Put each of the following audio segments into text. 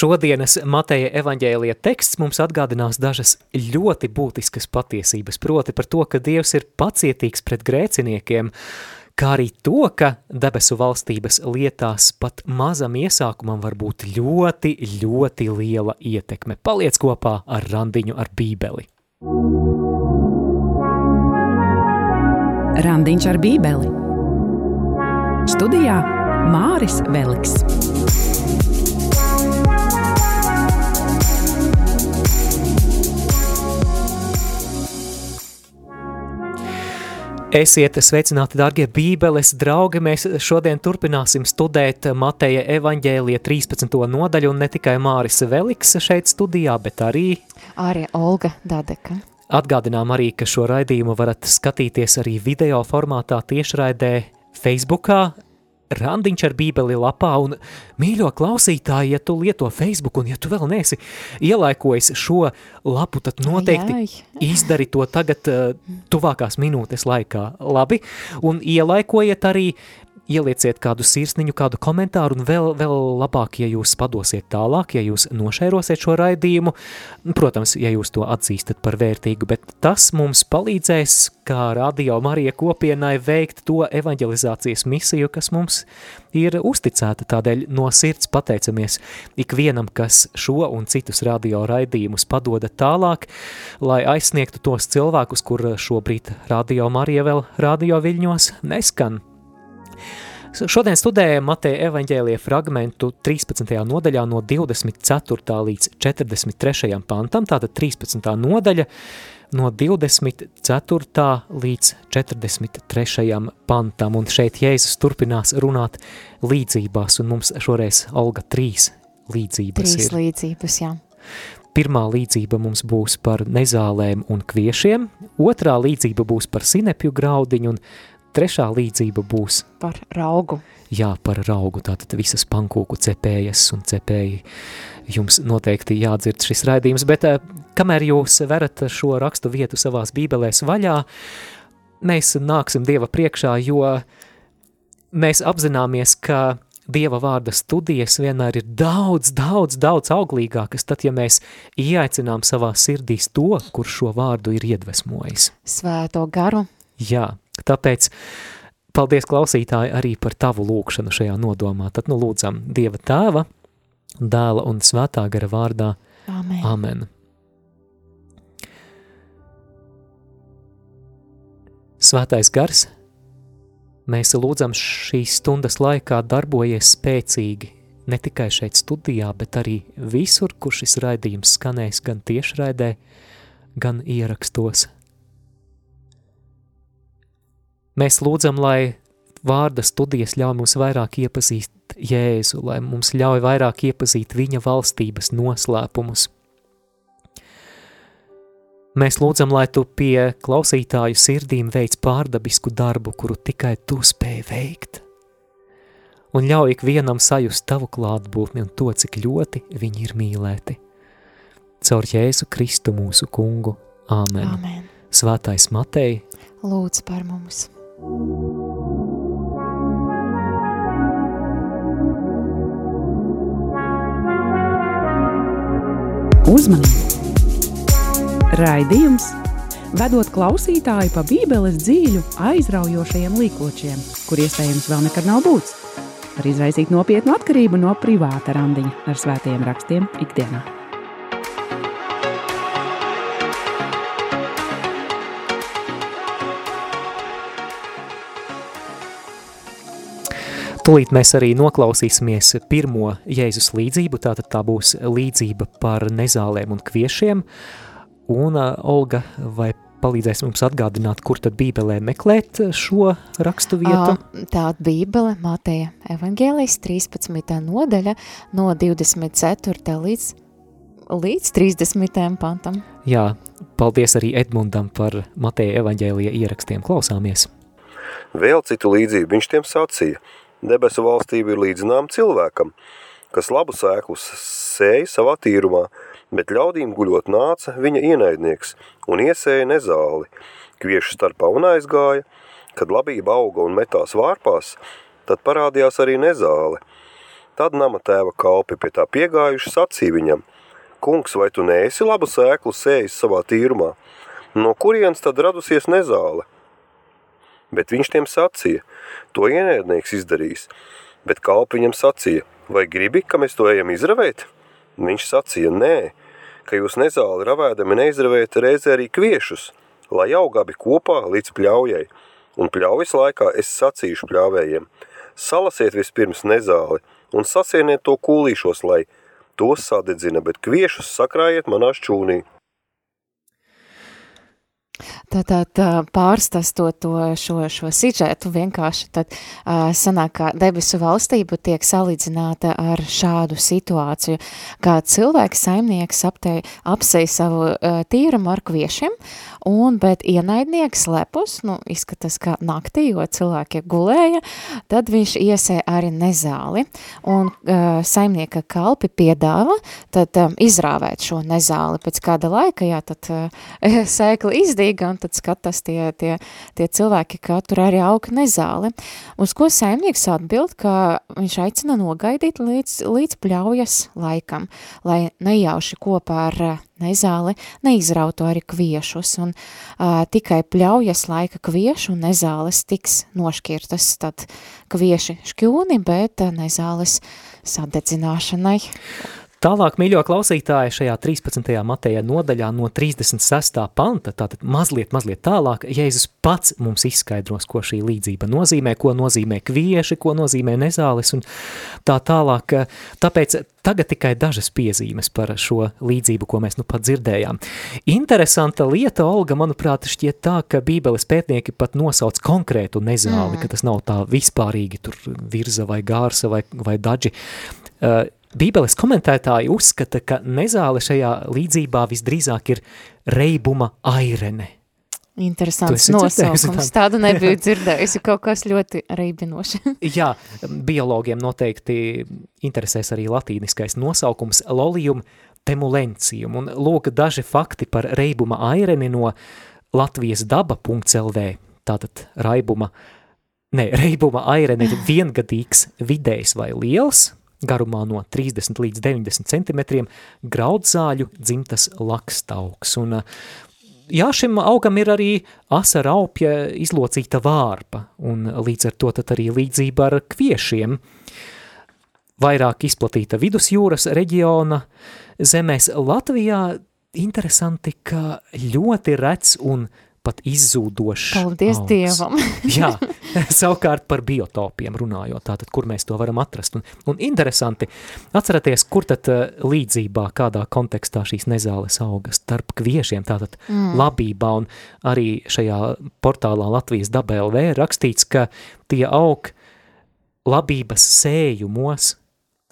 Šodienas Mateja evaņģēlija teksts mums atgādinās dažas ļoti būtiskas patiesības, proti par to, ka Dievs ir pacietīgs pret grēciniekiem, kā arī to, ka debesu valstības lietās pat mazam iesākumam var būt ļoti, ļoti liela ietekme. Paliec kopā ar randiņu ar bībeli. Randiņš ar bībeli. Studijā Māris Veliks. Esiet sveicināti, darbie Bībeles draugi. Mēs šodien turpināsim studēt Mateja evaņģēlija 13. nodaļu, un ne tikai Māris Veliks šeit studijā, bet arī Arī Olga Dadeka. Atgādinām arī, ka šo raidījumu varat skatīties arī video formātā tiešraidē Facebookā, randiņš ar bībeli lapā, un mīļo klausītāji, ja tu lieto Facebook, un ja tu vēl neesi ielaikojis šo lapu, tad noteikti ai. izdari to tagad uh, tuvākās minūtes laikā, labi, un ielaikojiet arī ielieciet kādu sirsniņu, kādu komentāru, un vēl, vēl labāk, ja jūs padosiet tālāk, ja jūs nošērosiet šo raidījumu, protams, ja jūs to atzīstat par vērtīgu, bet tas mums palīdzēs, kā radio Marija kopienai, veikt to evanģelizācijas misiju, kas mums ir uzticēta, tādēļ no sirds pateicamies ikvienam, kas šo un citus radio raidījumus padoda tālāk, lai aizsniegtu tos cilvēkus, kur šobrīd radio Marija vēl radio viļņos neskan. Šodien studējam Mateja evaņģēlija fragmentu 13. nodaļā no 24. līdz 43. pantam, tātad 13. nodaļa no 24. līdz 43. pantam, un šeit Jēzus turpinās runāt līdzībās, un mums šoreiz Olga trīs līdzības Trīs ir. līdzības, jā. Pirmā līdzība mums būs par nezālēm un kviešiem, otrā līdzība būs par sinepju graudiņu, un trešā līdzība būs Par raugu. jā, par raugu, tātad visas pankūku cepējas un cepēji. Jums noteikti jādzird šis raidījums, bet eh, kamēr jūs verat šo rakstu vietu savās bībelēs vaļā, mēs nāksim Dieva priekšā, jo mēs apzināmies, ka Dieva vārda studijas vienmēr ir daudz, daudz, daudz auglīgākas, tad, ja mēs ieaicinām savā sirdīs to, kurš šo vārdu ir iedvesmojis. Svēto garu. Jā, tāpēc paldies klausītāji arī par tavu lūkšanu šajā nodomā. Tad nu lūdzam Dieva tēva, dēla un svētā gara vārdā. Amen. Amen. Svētais gars, mēs lūdzam šīs stundas laikā darbojies spēcīgi, ne tikai šeit studijā, bet arī visur, kur šis raidījums skanēs gan tiešraidē, gan ierakstos. Mēs lūdzam, lai vārda studijas ļauj mums vairāk iepazīt Jēzu, lai mums ļauj vairāk iepazīt viņa valstības noslēpumus. Mēs lūdzam, lai tu pie klausītāju sirdīm veic pārdabisku darbu, kuru tikai tu spēj veikt. Un ļauj ikvienam sajust tavu klātbūtni un to, cik ļoti viņi ir mīlēti. Caur Jēzu Kristu mūsu kungu. Āmen. Amen. Svētais Matei, Lūdz par mums. Uzmanību! Raidījums vedot klausītāju pa Bībeles dzīļu aizraujošajiem līkločiem, kur iespējams vēl nekad nav būts. Var izraisīt nopietnu atkarību no privāta randiņa ar svētajiem rakstiem ikdienā. Tūlīt mēs arī noklausīsimies pirmo Jēzus līdzību, tātad tā būs līdzība par nezālēm un kviešiem. Un, ā, Olga, vai palīdzēs mums atgādināt, kur tad Bībelē meklēt šo rakstu vietu? Tā Bībele, Mateja Evangelijas 13. nodaļa no 24. līdz, līdz 30. pantam. Jā, paldies arī Edmundam par Mateja evaņģēlija ierakstiem. Klausāmies! Vēl citu līdzību viņš tiem sacīja. Debesu valstība ir līdzinām cilvēkam, kas labu sēklus sēja savā tīrumā, bet ļaudīm guļot nāca viņa ienaidnieks un iesēja nezāli. Kviešu starpā un aizgāja, kad labība auga un metās vārpās, tad parādījās arī nezāle. Tad nama tēva kalpi pie tā piegājuši sacīja viņam, kungs, vai tu neesi labu sēklu sējis savā tīrumā? No kurienes tad radusies nezāle? Bet viņš tiem sacīja, to ienaidnieks izdarīs, bet kalpi viņam sacīja, vai gribi, ka mēs to ejam izravēt? Viņš sacīja, nē, ka jūs nezāli ravēdami neizravējat reizē arī kviešus, lai aug abi kopā līdz pļaujai, un pļaujas laikā es sacīšu pļāvējiem, salasiet vispirms nezāli un sasieniet to kūlīšos, lai tos sadedzina, bet kviešus sakrājiet manā šķūnī. Tātad pārstastot to šo, šo sižetu vienkārši, tad uh, sanāk, ka debesu valstība tiek salīdzināta ar šādu situāciju, kā cilvēks saimnieks aptei, apsei savu uh, tīrumu ar kviešiem, un, bet ienaidnieks lepus, nu, izskatās kā naktī, jo cilvēki gulēja, tad viņš iesē arī nezāli, un uh, saimnieka kalpi piedāva, tad um, izrāvēt šo nezāli pēc kāda laika, jā, tad uh, sēkli izdīga, un tad skatās tie, tie, tie cilvēki, ka tur arī aug nezāli. Uz ko saimnieks atbild, ka viņš aicina nogaidīt līdz, līdz pļaujas laikam, lai nejauši kopā ar nezāli neizrautu arī kviešus, un uh, tikai pļaujas laika kviešu un nezāles tiks nošķirtas, tad kvieši šķūni, bet nezāles sadedzināšanai. Tālāk, mīļo klausītāji, šajā 13. mateja nodaļā no 36. panta, tātad mazliet, mazliet tālāk, Jēzus pats mums izskaidros, ko šī līdzība nozīmē, ko nozīmē kvieši, ko nozīmē nezāles un tā tālāk. Tāpēc tagad tikai dažas piezīmes par šo līdzību, ko mēs nu pat dzirdējām. Interesanta lieta, Olga, manuprāt, šķiet tā, ka bībeles pētnieki pat nosauc konkrētu nezāli, mm. ka tas nav tā vispārīgi tur virza vai gārsa vai, vai daži. Uh, Bībeles komentētāji uzskata, ka nezāle šajā līdzībā visdrīzāk ir reibuma airene. Interesants nosaukums. Tādu nebiju dzirdējusi, kaut kas ļoti reibinoši. Jā, biologiem noteikti interesēs arī latīniskais nosaukums lolium temulencium. Un lūk daži fakti par reibuma aireni no Latvijas daba.lv. Tātad raibuma, ne, reibuma aireni ir viengadīgs, vidējs vai liels, garumā no 30 līdz 90 centimetriem, graudzāļu dzimtas lakstauks. Un, jā, šim augam ir arī asa raupja izlocīta vārpa, un līdz ar to tad arī līdzība ar kviešiem. Vairāk izplatīta vidusjūras reģiona zemēs Latvijā interesanti, ka ļoti rets un pat izzūdošs. Paldies augs. Dievam! Jā, savukārt par biotopiem runājot, tātad, kur mēs to varam atrast. Un, un interesanti, atceraties, kur tad uh, līdzībā, kādā kontekstā šīs nezāles augas starp kviešiem, tātad mm. labībā, un arī šajā portālā Latvijas dabēlv rakstīts, ka tie aug labības sējumos,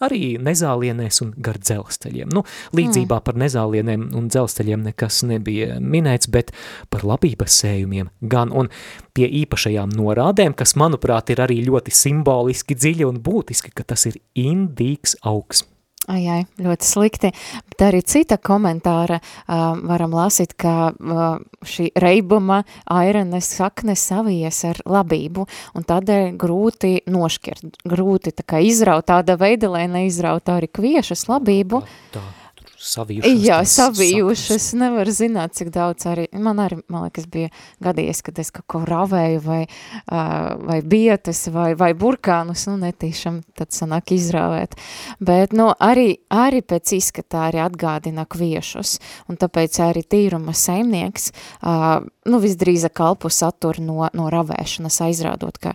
Arī nezālienēs un gar dzelzceļiem. Nu, līdzībā mm. par nezālieniem un dzelzceļiem nekas nebija minēts, bet par labības sējumiem gan. Un pie īpašajām norādēm, kas, manuprāt, ir arī ļoti simboliski dziļi un būtiski, ka tas ir indīgs augs. Ai, ai, ļoti slikti. Bet arī cita komentāra uh, varam lasīt, ka uh, šī reibuma airenes sakne savies ar labību, un tādēļ grūti nošķirt, grūti tā kā izraut tāda veida, lai neizraut arī kviešas labību. Tā, tā savijušas. Jā, savijušas, saknes. nevar zināt, cik daudz arī, man arī, man liekas, bija gadījies, kad es kaut ko ravēju vai, vai bietas vai, vai burkānus, nu, netīšam tad sanāk izrāvēt. Bet, nu, arī, arī pēc izskatā arī atgādina kviešus, un tāpēc arī tīruma saimnieks, nu, visdrīzāk kalpu satur no, no ravēšanas aizrādot, ka,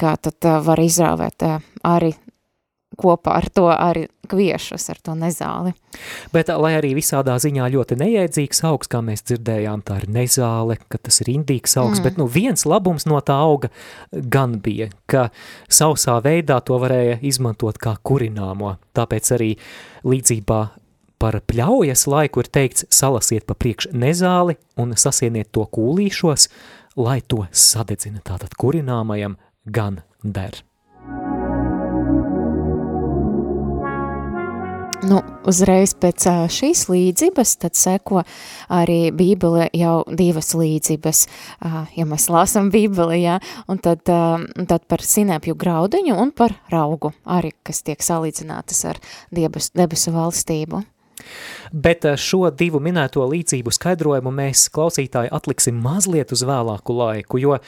ka tad var izrāvēt arī kopā ar to arī kviešus, ar to nezāli. Bet, lai arī visādā ziņā ļoti neiedzīgs augs, kā mēs dzirdējām, tā ir nezāle, ka tas ir indīgs augs, mm. bet nu viens labums no tā auga gan bija, ka sausā veidā to varēja izmantot kā kurināmo, tāpēc arī līdzībā par pļaujas laiku ir teikts salasiet pa priekš nezāli un sasieniet to kūlīšos, lai to sadedzina tātad kurināmajam gan der. Nu, uzreiz pēc šīs līdzības tad seko arī Bībele jau divas līdzības, ja mēs lasam Bībeli, jā, un tad, tad par sinēpju graudiņu un par raugu arī, kas tiek salīdzinātas ar debes, debesu valstību. Bet šo divu minēto līdzību skaidrojumu mēs klausītāji atliksim mazliet uz vēlāku laiku, jo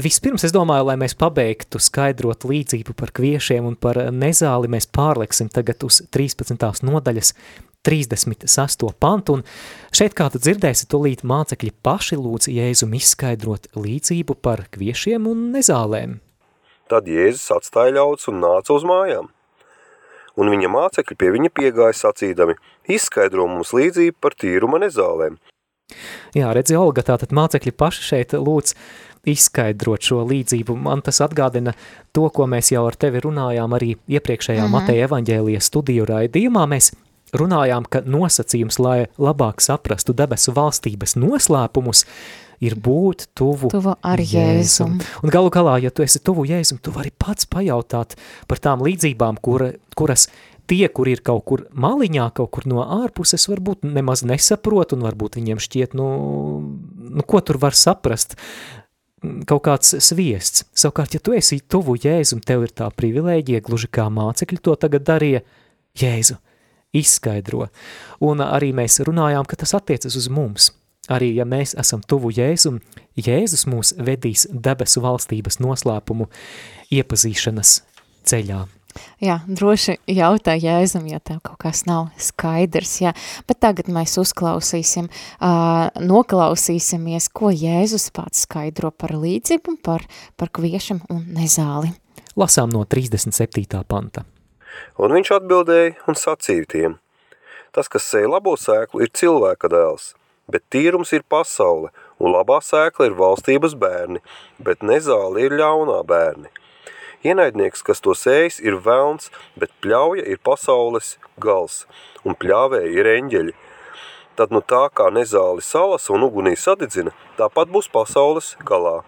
Vispirms es domāju, lai mēs pabeigtu skaidrot līdzību par kviešiem un par nezāli, mēs pārleksim tagad uz 13. nodaļas 36. pantu, un šeit kā tu dzirdēsi, tūlīt mācekļi paši lūdz Jēzum izskaidrot līdzību par kviešiem un nezālēm. Tad Jēzus atstāja ļauts un nāca uz mājām. Un viņa mācekļi pie viņa piegāja sacīdami, izskaidro mums līdzību par tīruma nezālēm. Jā, redzi, Olga, tātad mācekļi paši šeit lūdz izskaidrot šo līdzību. Man tas atgādina to, ko mēs jau ar tevi runājām arī iepriekšējā mm -hmm. Mateja evaņģēlijas studiju raidījumā. Mēs runājām, ka nosacījums, lai labāk saprastu debesu valstības noslēpumus, ir būt tuvu, tuvu ar Jēzum. Jēzum. Un galu galā, ja tu esi tuvu Jēzum, tu vari pats pajautāt par tām līdzībām, kur, kuras tie, kur ir kaut kur maliņā, kaut kur no ārpuses, varbūt nemaz nesaprot, un varbūt viņiem šķiet, nu, nu ko tur var saprast, kaut kāds sviests. Savukārt, ja tu esi tuvu Jēzum, tev ir tā privilēģija, gluži kā mācekļi to tagad darīja, Jēzu izskaidro. Un arī mēs runājām, ka tas attiecas uz mums. Arī, ja mēs esam tuvu Jēzum, Jēzus mūs vedīs debesu valstības noslēpumu iepazīšanas ceļā. Jā, droši jautā Jēzum, ja tev kaut kas nav skaidrs, jā. Bet tagad mēs uzklausīsim, uh, noklausīsimies, ko Jēzus pats skaidro par līdzību, par, par kviešam un nezāli. Lasām no 37. panta. Un viņš atbildēja un sacīja tiem, tas, kas sēja labo sēklu, ir cilvēka dēls, bet tīrums ir pasaule, un labā sēkla ir valstības bērni, bet nezāli ir ļaunā bērni. Ienaidnieks, kas to sējis, ir velns, bet pļauja ir pasaules gals, un pļāvēji ir eņģeļi. Tad nu tā kā nezāli salas un ugunī sadedzina, tāpat būs pasaules galā.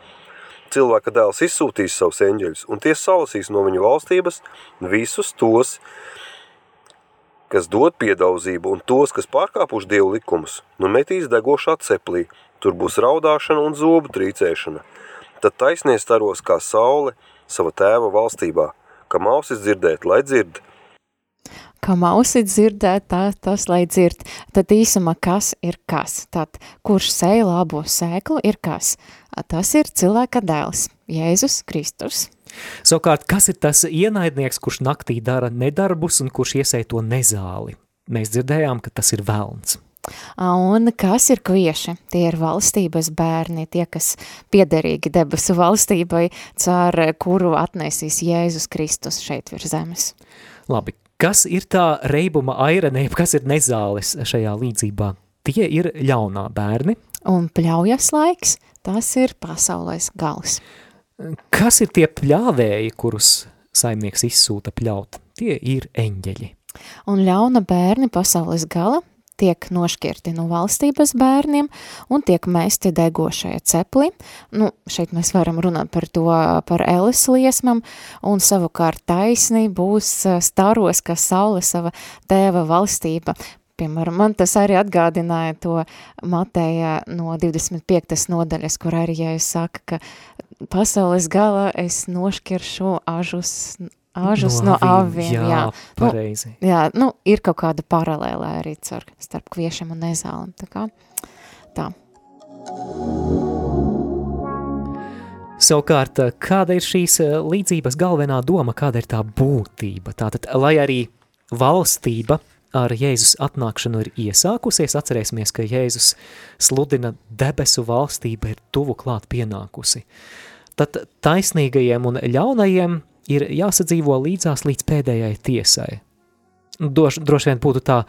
Cilvēka dēls izsūtīs savus eņģeļus, un tie salasīs no viņu valstības visus tos, kas dod piedauzību, un tos, kas pārkāpuši dievu likumus, nu metīs degošā ceplī, tur būs raudāšana un zobu trīcēšana. Tad taisnies staros kā saule, sava tēva valstībā, ka mausis dzirdēt, lai dzird. Kā mausi dzirdēt, tā, tas, lai dzird. Tad īsumā, kas ir kas? Tad, kurš sēja labo sēklu, ir kas? Tas ir cilvēka dēls, Jēzus Kristus. Savukārt, kas ir tas ienaidnieks, kurš naktī dara nedarbus un kurš iesēja to nezāli? Mēs dzirdējām, ka tas ir velns. Un kas ir kvieši? Tie ir valstības bērni, tie, kas piederīgi debesu valstībai, caur kuru atnesīs Jēzus Kristus šeit virs zemes. Labi, kas ir tā reibuma airenība, kas ir nezāles šajā līdzībā? Tie ir ļaunā bērni. Un pļaujas laiks, tas ir pasaulēs gals. Kas ir tie pļāvēji, kurus saimnieks izsūta pļaut? Tie ir eņģeļi. Un ļauna bērni pasaules gala tiek nošķirti no valstības bērniem un tiek mesti degošajā ceplī. Nu, šeit mēs varam runāt par to, par Elis liesmam, un savukārt taisnī būs staros, kā saule sava tēva valstība. Piemēram, man tas arī atgādināja to Mateja no 25. nodaļas, kur arī, ja es saku, ka pasaules galā es nošķiršu ažus Āžus no, no aviem, jā, jā. pareizi. Nu, jā, nu, ir kaut kāda paralēlē arī car, starp kviešiem un nezālem, tā kā tā. Savukārt, kāda ir šīs eh, līdzības galvenā doma, kāda ir tā būtība? Tātad, lai arī valstība ar Jēzus atnākšanu ir iesākusies, atcerēsimies, ka Jēzus sludina debesu valstība ir tuvu klāt pienākusi. Tad taisnīgajiem un ļaunajiem ir jāsadzīvo līdzās līdz pēdējai tiesai. Doš, droši vien būtu tā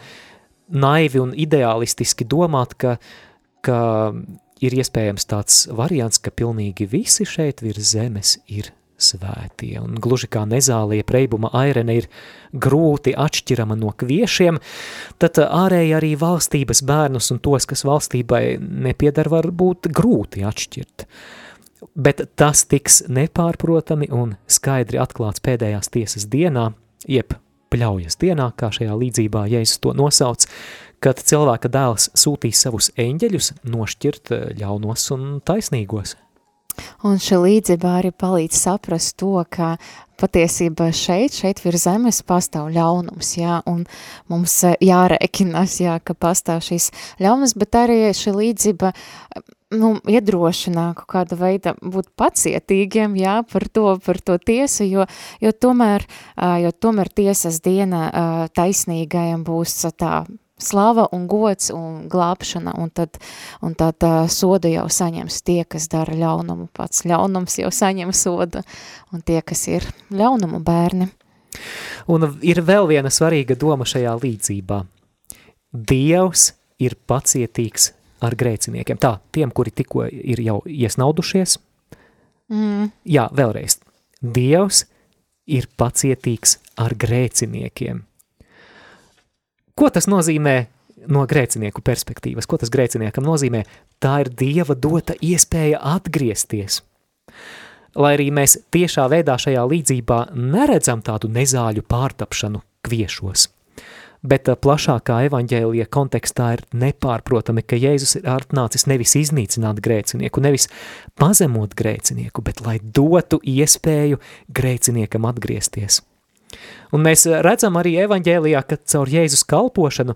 naivi un ideālistiski domāt, ka, ka ir iespējams tāds variants, ka pilnīgi visi šeit virs zemes ir svētie, un gluži kā nezālie preibuma airene ir grūti atšķirama no kviešiem, tad ārēji arī valstības bērnus un tos, kas valstībai nepiedar, var būt grūti atšķirt. Uh, bet tas tiks nepārprotami un skaidri atklāts pēdējās tiesas dienā, jeb pļaujas dienā, kā šajā līdzībā Jēzus to nosauc, kad cilvēka dēls sūtīs savus eņģeļus nošķirt ļaunos un taisnīgos. Un šī līdzība arī palīdz saprast to, ka patiesībā šeit, šeit virs zemes pastāv ļaunums, jā, un mums eh, jārēkinās, jā, ka pastāv šīs ļaunums, bet arī šī līdzība, nu, iedrošinā kaut kāda veida būt pacietīgiem, jā, par to, par to tiesu, jo, jo tomēr, jo tomēr tiesas diena taisnīgajam būs tā slava un gods un glābšana, un tad, un tad uh, sodu jau saņems tie, kas dara ļaunumu, pats ļaunums jau saņem sodu, un tie, kas ir ļaunumu bērni. Un ir vēl viena svarīga doma šajā līdzībā. Dievs ir pacietīgs ar grēciniekiem. Tā, tiem, kuri tikko ir jau iesnaudušies. Mm. Jā, vēlreiz. Dievs ir pacietīgs ar grēciniekiem. Ko tas nozīmē no grēcinieku perspektīvas? Ko tas grēciniekam nozīmē? Tā ir Dieva dota iespēja atgriezties. Lai arī mēs tiešā veidā šajā līdzībā neredzam tādu nezāļu pārtapšanu kviešos, bet uh, plašākā evaņģēlija kontekstā ir nepārprotami, ka Jēzus ir atnācis nevis iznīcināt grēcinieku, nevis pazemot grēcinieku, bet lai dotu iespēju grēciniekam atgriezties – Un mēs redzam arī evaņģēlijā, ka caur Jēzus kalpošanu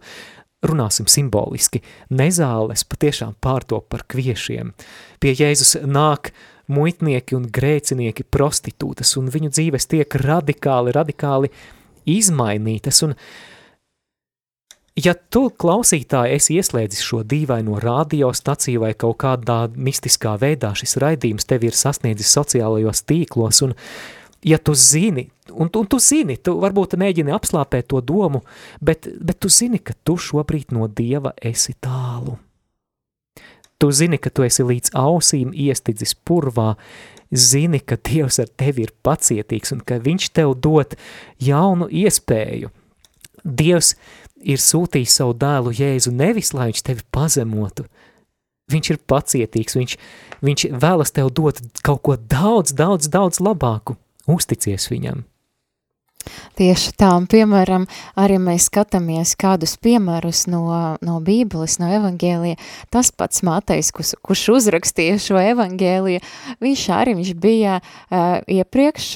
runāsim simboliski, nezāles patiešām pārtop par kviešiem. Pie Jēzus nāk muitnieki un grēcinieki prostitūtas, un viņu dzīves tiek radikāli, radikāli izmainītas, un ja tu, klausītāji, esi ieslēdzis šo dīvaino radiostaciju vai kaut kādā mistiskā veidā šis raidījums tevi ir sasniedzis sociālajos tīklos, un ja tu zini, un, un tu zini, tu varbūt mēģini apslāpēt to domu, bet, bet tu zini, ka tu šobrīd no Dieva esi tālu. Tu zini, ka tu esi līdz ausīm iestidzis purvā, zini, ka Dievs ar tevi ir pacietīgs un ka viņš tev dot jaunu iespēju. Dievs ir sūtījis savu dēlu Jēzu nevis, lai viņš tevi pazemotu, viņš ir pacietīgs, viņš, viņš vēlas tev dot kaut ko daudz, daudz, daudz labāku – uzticies viņam. Tieši tā, un piemēram, arī mēs skatāmies kādus piemērus no, no Bībeles, no evangēlija, tas pats Mātejs, kurš, kurš uzrakstīja šo evangēliju, viņš arī viņš bija uh, iepriekš,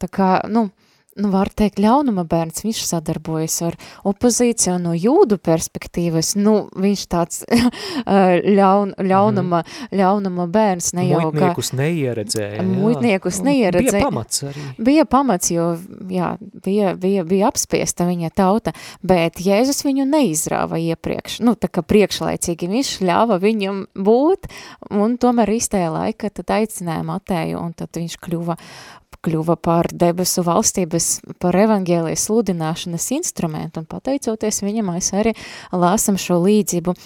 tā kā, nu, uh, nu, var teikt, ļaunuma bērns, viņš sadarbojas ar opozīciju no jūdu perspektīvas, nu, viņš tāds ļaun, ļaunuma, mm. ļaunuma bērns, ne jau kā... Muitniekus neieredzēja. Muitniekus neieredzēja. Bija pamats arī. Bija pamats, jo, jā, bija, bija, bija apspiesta viņa tauta, bet Jēzus viņu neizrāva iepriekš, nu, tā kā priekšlaicīgi viņš ļāva viņam būt, un tomēr īstajā laika tad aicināja Matēju, un tad viņš kļuva kļuva par debesu valstības, par evangēlijas sludināšanas instrumentu, un pateicoties viņam, mēs arī lāsam šo līdzību.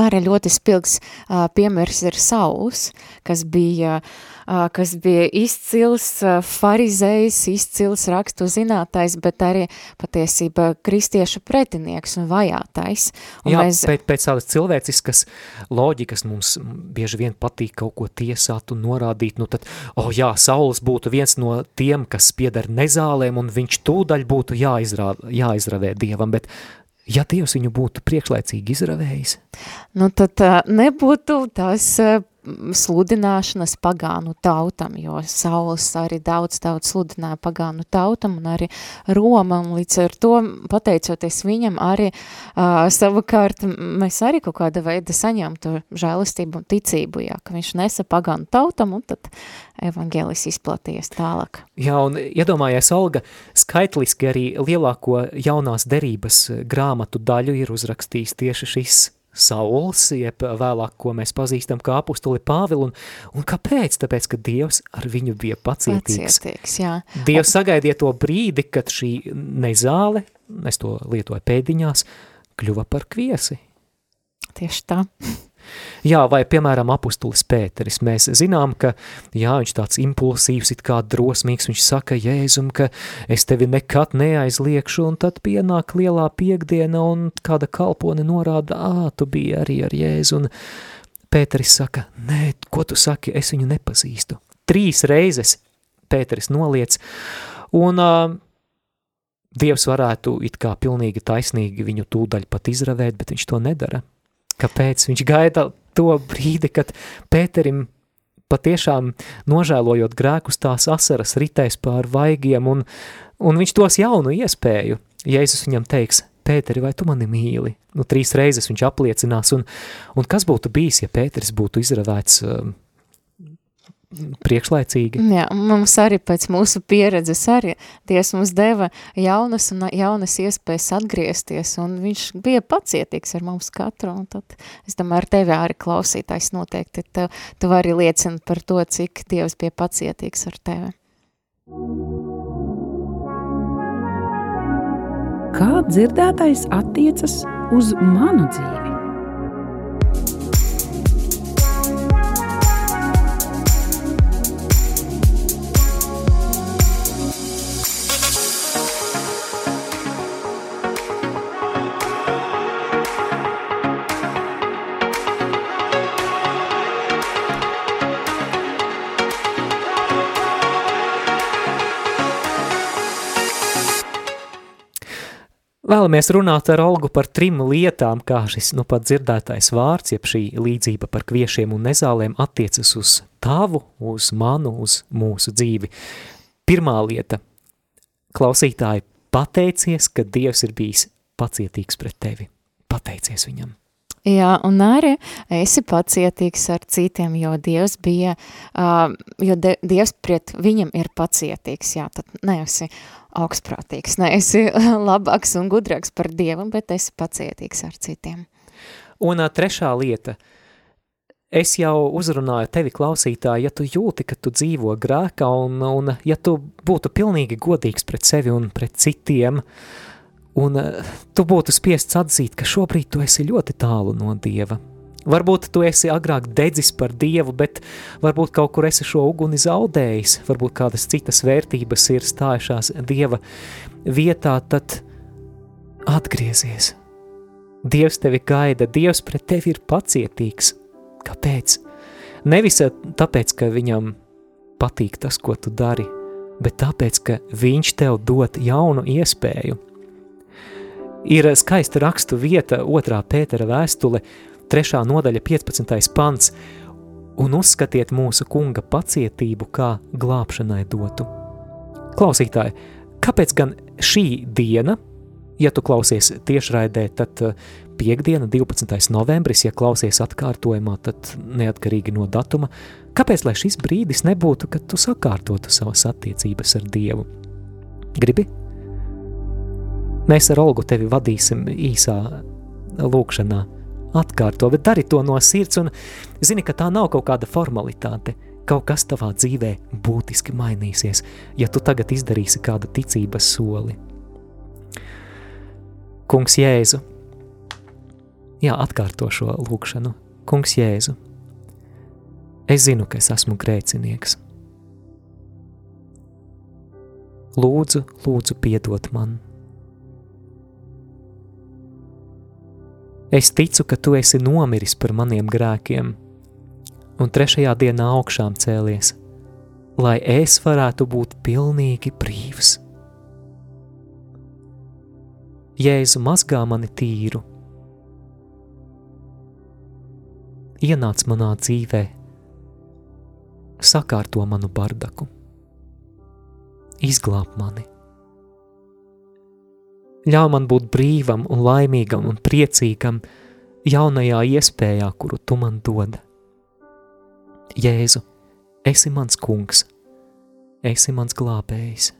Arī ļoti spilgs uh, piemērs ir Sauls, kas bija uh, kas bija izcils farizējs, izcils rakstu zinātais, bet arī patiesība kristiešu pretinieks un vajātais. Un Jā, mēs... pēc, pēc tādas cilvēciskas loģikas mums bieži vien patīk kaut ko tiesāt un norādīt, nu tad, oh jā, Sauls būtu viens no tiem, kas pieder nezālēm, un viņš tūdaļ būtu jāizrā, jāizravē Dievam, bet ja Dievs viņu būtu priekšlaicīgi izravējis? Nu, tad nebūtu tās sludināšanas pagānu tautam, jo Sauls arī daudz, daudz sludināja pagānu tautam un arī Roma, un līdz ar to, pateicoties viņam, arī uh, savukārt mēs arī kaut kāda veida saņem to žēlistību un ticību, jā, ka viņš nesa pagānu tautam, un tad evaņģēlis izplatījies tālāk. Jā, un iedomājies, Olga, skaitliski arī lielāko jaunās derības grāmatu daļu ir uzrakstījis tieši šis Sauls, jeb vēlāk, ko mēs pazīstam kā apustuli Pāvilu, un, un kāpēc? Tāpēc, ka Dievs ar viņu bija pacietīgs. pacietīgs jā. Dievs sagaidīja to brīdi, kad šī nezāle, es to lietoju pēdiņās, kļuva par kviesi. Tieši tā. Jā, vai piemēram apustulis Pēteris, mēs zinām, ka jā, viņš tāds impulsīvs, it kā drosmīgs, viņš saka Jēzum, ka es tevi nekad neaizliekšu, un tad pienāk lielā piekdiena, un kāda kalpone norāda, ā, tu biji arī ar Jēzu, un Pēteris saka, nē, ko tu saki, es viņu nepazīstu. Trīs reizes Pēteris noliec, un uh, Dievs varētu it kā pilnīgi taisnīgi viņu tūdaļ pat izravēt, bet viņš to nedara. Kāpēc? Viņš gaida to brīdi, kad Pēterim patiešām nožēlojot grēkus tās asaras ritēs pār vaigiem un, un viņš tos jaunu iespēju. Jēzus viņam teiks, Pēteri, vai tu mani mīli? Nu, trīs reizes viņš apliecinās, un, un kas būtu bijis, ja Pēteris būtu izravēts um, priekšlaicīgi. Jā, mums arī pēc mūsu pieredzes arī Dievs mums deva jaunas un jaunas iespējas atgriezties, un viņš bija pacietīgs ar mums katru, un tad, es domāju, ar tevi arī klausītājs noteikti, tu, tu vari liecināt par to, cik Dievs bija pacietīgs ar tevi. Kā dzirdētais attiecas uz manu dzīvi? Vēlamies runāt ar Olgu par trim lietām, kā šis nu pat dzirdētais vārds, jeb šī līdzība par kviešiem un nezālēm attiecas uz tavu, uz manu, uz mūsu dzīvi. Pirmā lieta – klausītāji pateicies, ka Dievs ir bijis pacietīgs pret tevi. Pateicies viņam. Jā, un arī esi pacietīgs ar citiem, jo Dievs bija, uh, jo de, Dievs pret viņam ir pacietīgs, jā, tad neesi augstprātīgs, neesi labāks un gudrāks par Dievu, bet esi pacietīgs ar citiem. Un uh, trešā lieta, es jau uzrunāju tevi klausītāji, ja tu jūti, ka tu dzīvo grēkā un, un ja tu būtu pilnīgi godīgs pret sevi un pret citiem, uh, Un uh, tu būtu spiests atzīt, ka šobrīd tu esi ļoti tālu no Dieva. Varbūt tu esi agrāk dedzis par Dievu, bet varbūt kaut kur esi šo uguni zaudējis, varbūt kādas citas vērtības ir stājušās Dieva vietā, tad atgriezies. Dievs tevi gaida, Dievs pret tevi ir pacietīgs. Kāpēc? Nevis tāpēc, ka viņam patīk tas, ko tu dari, bet tāpēc, ka viņš tev dod jaunu iespēju – Ir skaista rakstu vieta, otrā Pētera vēstule, trešā nodaļa 15. pants, un uzskatiet mūsu kunga pacietību kā glābšanai dotu. Klausītāji, kāpēc gan šī diena, ja tu klausies tiešraidē, tad uh, piekdiena, 12. novembris, ja klausies atkārtojumā, tad neatkarīgi no datuma, kāpēc lai šis brīdis nebūtu, kad tu sakārtotu savas attiecības ar Dievu? Gribi Mēs ar Olgu tevi vadīsim īsā lūkšanā. Atkārto, bet dari to no sirds un zini, ka tā nav kaut kāda formalitāte. Kaut kas tavā dzīvē būtiski mainīsies, ja tu tagad izdarīsi kādu ticības soli. Kungs Jēzu, jā, atkārto šo lūkšanu. Kungs Jēzu, es zinu, ka es esmu grēcinieks. Lūdzu, lūdzu, piedod man! Es ticu, ka tu esi nomiris par maniem grēkiem, un trešajā dienā augšām cēlies, lai es varētu būt pilnīgi brīvs. Jēzu mazgā mani tīru, ienāc manā dzīvē, sakārto manu bardaku, izglāb mani. Ļauj man būt brīvam un laimīgam un priecīgam jaunajā iespējā, kuru tu man dod. Jēzu, esi mans kungs, esi mans glābējs.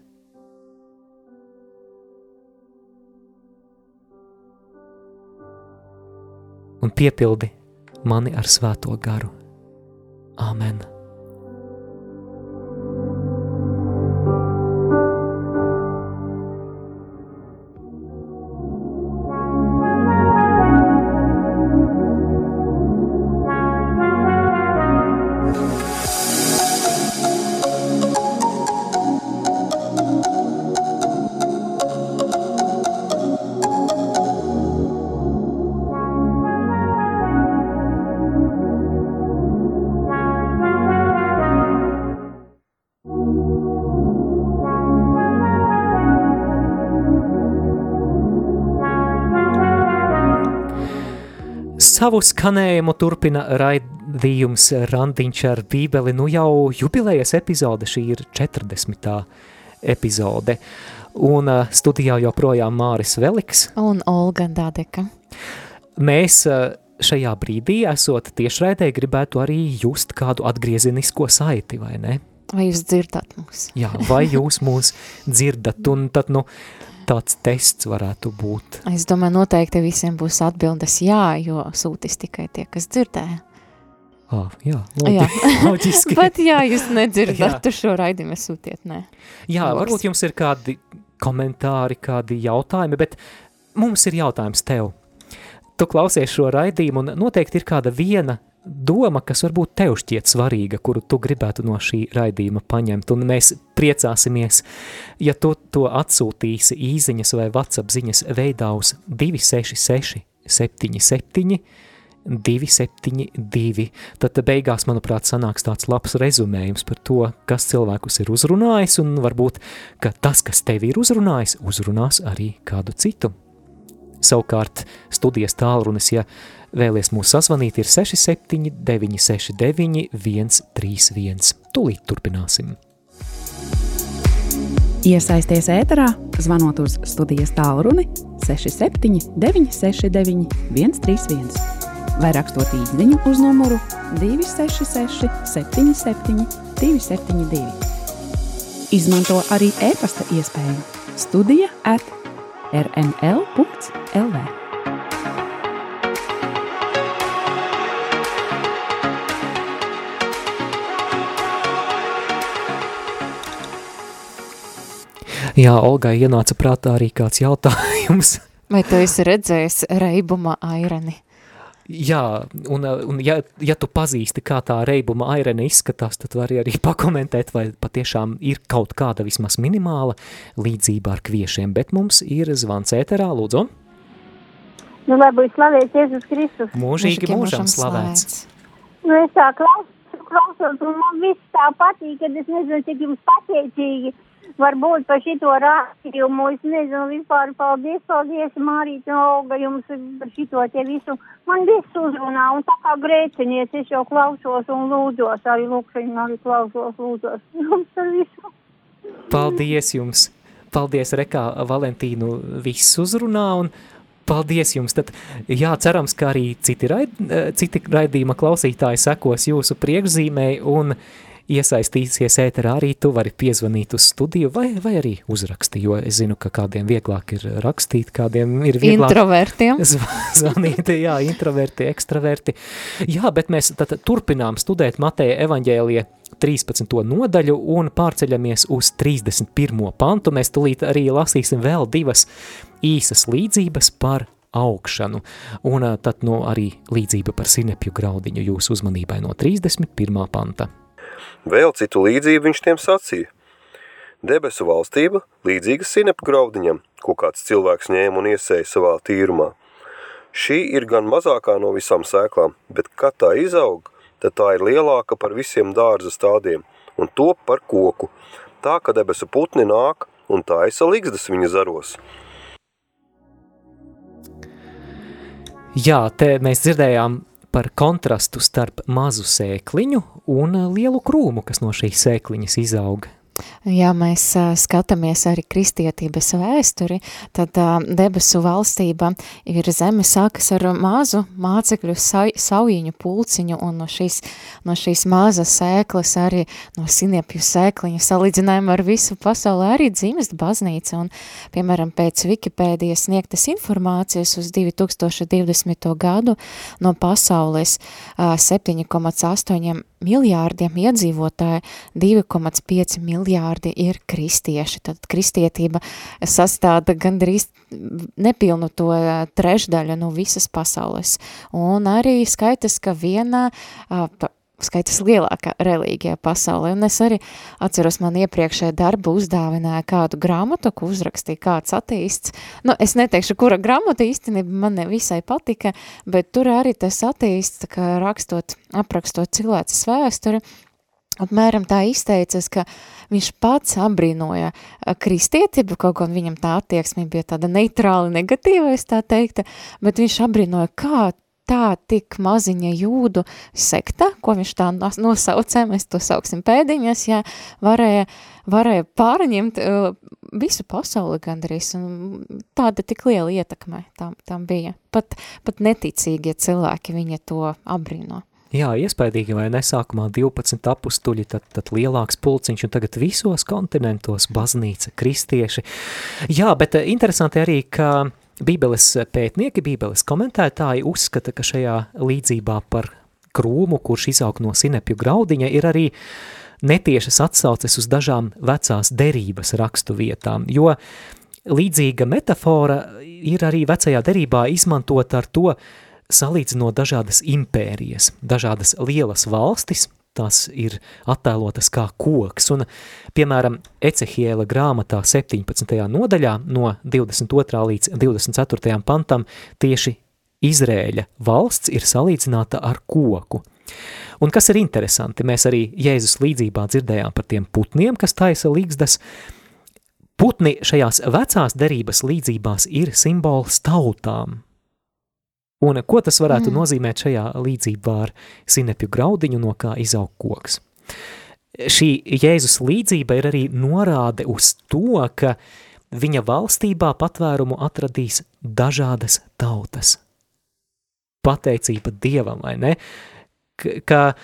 Un piepildi mani ar svēto garu. Āmen! Savu skanējumu turpina raidījums Randiņš ar bībeli, nu jau jubilējas epizode, šī ir 40. epizode. Un uh, studijā joprojām Māris Veliks. Un Olga Dadeka. Mēs uh, šajā brīdī, esot tiešraidē, gribētu arī just kādu atgriezenisko saiti, vai ne? Vai jūs dzirdat mūs? Jā, vai jūs mūs dzirdat, un tad, nu, tāds tests varētu būt? Es domāju, noteikti visiem būs atbildes jā, jo sūtis tikai tie, kas dzirdēja. Ah, jā, loģi, jā. loģiski. Bet jā, jūs nedzirdat šo raidījumu, sūtiet, nē. Jā, Loks. varbūt jums ir kādi komentāri, kādi jautājumi, bet mums ir jautājums tev. Tu klausies šo raidījumu un noteikti ir kāda viena doma, kas varbūt tev šķiet svarīga, kuru tu gribētu no šī raidījuma paņemt, un mēs priecāsimies, ja tu to atsūtīsi īziņas vai WhatsApp ziņas veidā uz 266 77 272. Tad beigās, manuprāt, sanāks tāds labs rezumējums par to, kas cilvēkus ir uzrunājis, un varbūt, ka tas, kas tevi ir uzrunājis, uzrunās arī kādu citu. Savukārt studijas tālrunis, ja vēlies mūs sazvanīt, ir 679 969 131. Tūlīt turpināsim. Iesaisties ēterā, zvanot uz studijas tālruni 67 969 131 vai rakstot īsiņu uz numuru 266, 77, 272. Izmanto arī e-pasta iespēju Studija at rml.lv. Jā, Olgai ienāca prātā arī kāds jautājums. Vai tu esi redzējis reibuma airani? Jā, un, un ja, ja tu pazīsti, kā tā reibuma airene izskatās, tad vari arī pakomentēt, vai patiešām ir kaut kāda vismaz minimāla līdzība ar kviešiem, bet mums ir zvans ēterā, lūdzu. Nu, lai būtu slavēts Jēzus Kristus. Mūžīgi mūžam slavēts. Nu, es tā klausos, klausos, un man viss tā patīk, kad es nezinu, cik jums pateicīgi varbūt par šito rādījumu, es nezinu, vispār paldies, paldies, Mārīt un Olga, jums par šito te visu. Man viss uzrunā, un tā kā grēcinies, es jau klausos un lūdzos, arī lūkšaņu arī klausos, lūdzos jums par visu. Paldies jums! Paldies, Rekā, Valentīnu viss uzrunā, un paldies jums. Tad, jā, cerams, ka arī citi, raid, citi raidījuma klausītāji sekos jūsu priekšzīmei, un iesaistīsies ēterā, arī tu vari piezvanīt uz studiju vai, vai arī uzraksti, jo es zinu, ka kādiem vieglāk ir rakstīt, kādiem ir vieglāk Introvertiem. zvanīt, jā, introverti, ekstraverti. Jā, bet mēs tad turpinām studēt Mateja evaņģēlie 13. nodaļu un pārceļamies uz 31. pantu. Mēs tulīt arī lasīsim vēl divas īsas līdzības par augšanu, un tad no arī līdzība par sinepju graudiņu jūsu uzmanībai no 31. panta. Vēl citu līdzību viņš tiem sacīja. Debesu valstība līdzīga sinepu graudiņam, ko kāds cilvēks ņēma un iesēja savā tīrumā. Šī ir gan mazākā no visām sēklām, bet kad tā izaug, tad tā ir lielāka par visiem dārza stādiem un top par koku, tā ka debesu putni nāk un taisa ligzdas viņa zaros. Jā, te mēs dzirdējām par kontrastu starp mazu sēkliņu un lielu krūmu, kas no šīs sēkliņas izauga. Ja mēs skatāmies arī kristietības vēsturi, tad debesu valstība ir zeme sākas ar mazu mācekļu sa saujiņu pulciņu un no šīs, no šīs mazas sēklas arī no siniepju sēkliņa salīdzinājumā ar visu pasauli arī dzimst baznīca un, piemēram, pēc Wikipēdijas sniegtas informācijas uz 2020. gadu no pasaules uh, 7,8 miljārdiem iedzīvotāju 2,5 miljārdi ir kristieši. Tad kristietība sastāda gandrīz nepilnu to trešdaļu no visas pasaules. Un arī skaitas, ka viena skaitas lielākā reliģija pasaulē. Un es arī atceros, man iepriekšējā darba uzdāvināja kādu grāmatu, ko uzrakstīja kāds ateists. Nu, es neteikšu, kura grāmata īstenībā man nevisai patika, bet tur arī tas ateists, ka rakstot, aprakstot cilvēces vēsturi, apmēram tā izteicas, ka viņš pats apbrīnoja kristietību, kaut gan viņam tā attieksme bija tāda neitrāli negatīva, es tā teikta, bet viņš apbrīnoja, kā tā tik maziņa jūdu sekta, ko viņš tā nosaucē, mēs to sauksim pēdiņas, ja varēja, varēja pārņemt uh, visu pasauli gandrīz, un tāda tik liela ietekme tam, tam bija. Pat, pat neticīgie cilvēki viņa to abrīno. Jā, iespaidīgi vai nesākumā 12 apustuļi, tad, tad lielāks pulciņš, un tagad visos kontinentos baznīca, kristieši. Jā, bet eh, interesanti arī, ka Bībeles pētnieki, Bībeles komentētāji uzskata, ka šajā līdzībā par krūmu, kurš izaug no sinepju graudiņa, ir arī netiešas atsauces uz dažām vecās derības rakstu vietām, jo līdzīga metafora ir arī vecajā derībā izmantot ar to, salīdzinot dažādas impērijas, dažādas lielas valstis, tās ir attēlotas kā koks. Un, piemēram, Ecehiela grāmatā 17. nodaļā no 22. līdz 24. pantam tieši Izrēļa valsts ir salīdzināta ar koku. Un kas ir interesanti, mēs arī Jēzus līdzībā dzirdējām par tiem putniem, kas taisa līgzdas. Putni šajās vecās derības līdzībās ir simbols tautām, Un ko tas varētu mm. nozīmēt šajā līdzībā ar sinepju graudiņu, no kā izaug koks? Šī Jēzus līdzība ir arī norāde uz to, ka viņa valstībā patvērumu atradīs dažādas tautas. Pateicība Dievam, vai ne? Ka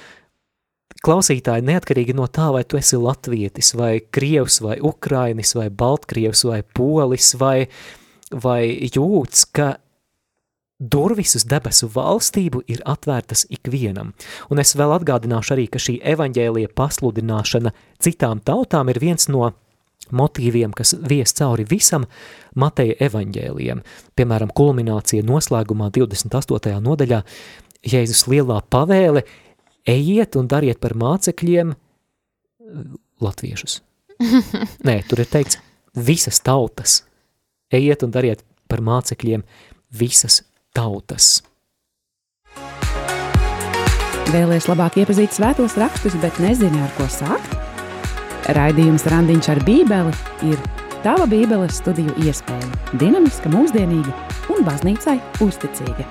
klausītāji neatkarīgi no tā, vai tu esi latvietis, vai krievs, vai ukrainis, vai baltkrievs, vai polis, vai, vai jūts, ka Durvis uz debesu valstību ir atvērtas ikvienam, un es vēl atgādināšu arī, ka šī evaņģēlija pasludināšana citām tautām ir viens no motīviem, kas vies cauri visam Mateja evaņģēlijam. Piemēram, kulminācija noslēgumā 28. nodaļā Jēzus lielā pavēle ejiet un dariet par mācekļiem latviešus. Nē, tur ir teikts visas tautas. Ejiet un dariet par mācekļiem visas tautas. Vēlēs labāk iepazīt svētos rakstus, bet nezini, ar ko sākt? Raidījums Randiņš ar bībeli ir tava bībeles studiju iespēja, dinamiska, mūsdienīga un baznīcai uzticīga.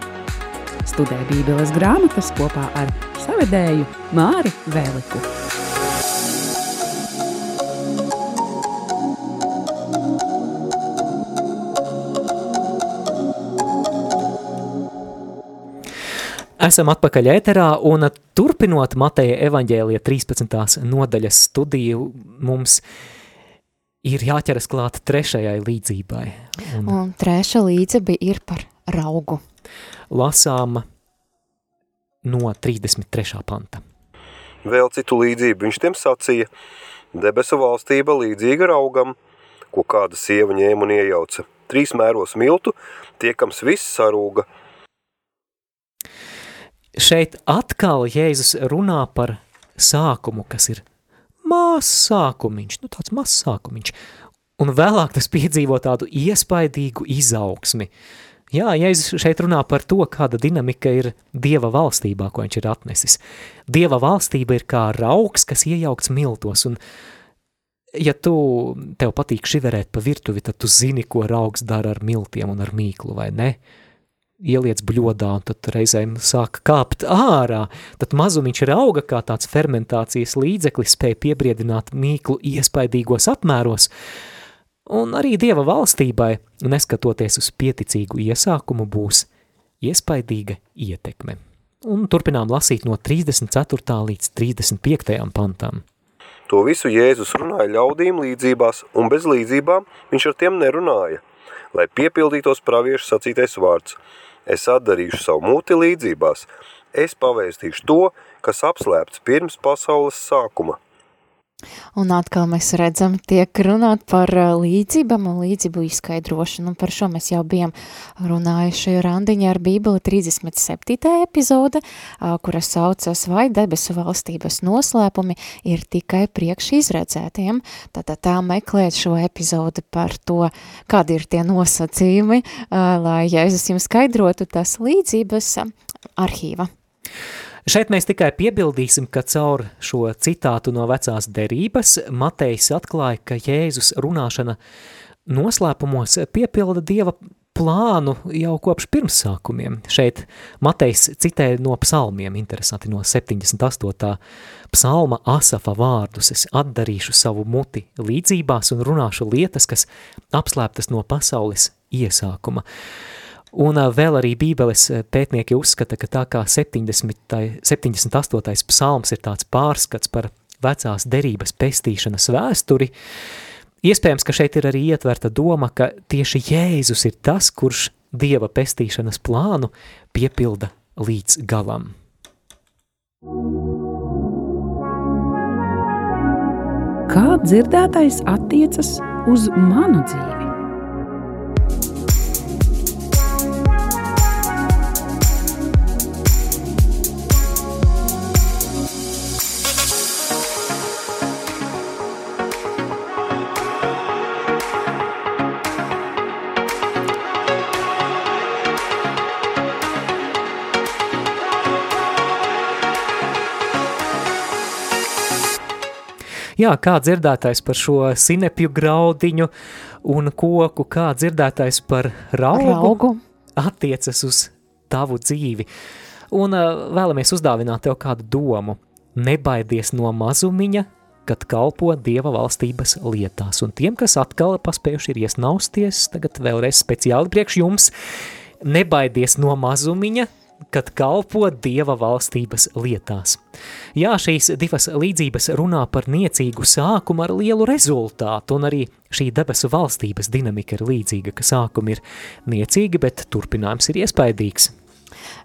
Studē bībeles grāmatas kopā ar savedēju Māri Vēliku. Esam atpakaļ ēterā un turpinot Mateja evaņģēlija 13. nodaļas studiju mums ir jāķeras klāt trešajai līdzībai. Un, un treša līdzība ir par raugu. Lasām no 33. panta. Vēl citu līdzību viņš tiem sacīja, debesu valstība līdzīga raugam, ko kāda sieva ņēma un iejauca. Trīs mēros miltu, tiekams viss sarūga – šeit atkal Jēzus runā par sākumu, kas ir mazs sākumiņš, nu tāds mazs sākumiņš, un vēlāk tas piedzīvo tādu iespaidīgu izaugsmi. Jā, Jēzus šeit runā par to, kāda dinamika ir Dieva valstībā, ko viņš ir atnesis. Dieva valstība ir kā rauks, kas iejaukts miltos, un ja tu, tev patīk šiverēt pa virtuvi, tad tu zini, ko raugs dara ar miltiem un ar mīklu, vai ne? Uh, ieliec bļodā, un tad reizēm sāk kāpt ārā, tad mazumiņš ir auga kā tāds fermentācijas līdzeklis, spēja piebriedināt mīklu iespaidīgos apmēros, un arī Dieva valstībai, neskatoties uz pieticīgu iesākumu, būs iespaidīga ietekme. Un turpinām lasīt no 34. līdz 35. pantam. To visu Jēzus runāja ļaudīm līdzībās, un bez līdzībām viņš ar tiem nerunāja, lai piepildītos praviešu sacītais vārds – Es atdarīšu savu muti līdzībās. Es pavēstīšu to, kas apslēpts pirms pasaules sākuma. Un atkal mēs redzam, tiek runāt par uh, līdzībām un līdzību izskaidrošanu, un par šo mēs jau bijām runājuši randiņā ar Bībeli 37. epizode, kura saucas vai debesu valstības noslēpumi ir tikai priekš izredzētiem, tātad tā meklēt šo epizodi par to, kādi ir tie nosacījumi, lai Jēzus jums skaidrotu tas līdzības arhīva. Šeit mēs tikai piebildīsim, ka caur šo citātu no vecās derības Matejs atklāja, ka Jēzus runāšana noslēpumos piepilda Dieva plānu jau kopš pirmsākumiem. Šeit Matejs citē no psalmiem, interesanti, no 78. psalma Asafa vārdus. Es atdarīšu savu muti līdzībās un runāšu lietas, kas apslēptas no pasaules iesākuma. Un vēl arī bībeles pētnieki uzskata, ka tā kā 70, 78. psalms ir tāds pārskats par vecās derības pestīšanas vēsturi, iespējams, ka šeit ir arī ietverta doma, ka tieši Jēzus ir tas, kurš Dieva pestīšanas plānu piepilda līdz galam. Kā dzirdētais attiecas uz manu dzīvi? Jā, kā dzirdētais par šo sinepju graudiņu un koku, kā dzirdētais par raugu, Raugu. attiecas uz tavu dzīvi. Un vēlamies uzdāvināt tev kādu domu. Nebaidies no mazumiņa, kad kalpo Dieva valstības lietās. Un tiem, kas atkal paspējuši ir iesnausties, tagad vēlreiz speciāli priekš jums, nebaidies no mazumiņa, kad kalpo Dieva valstības lietās. Jā, šīs divas līdzības runā par niecīgu sākumu ar lielu rezultātu, un arī šī debesu valstības dinamika ir līdzīga, ka sākumi ir niecīgi, bet turpinājums ir iespaidīgs.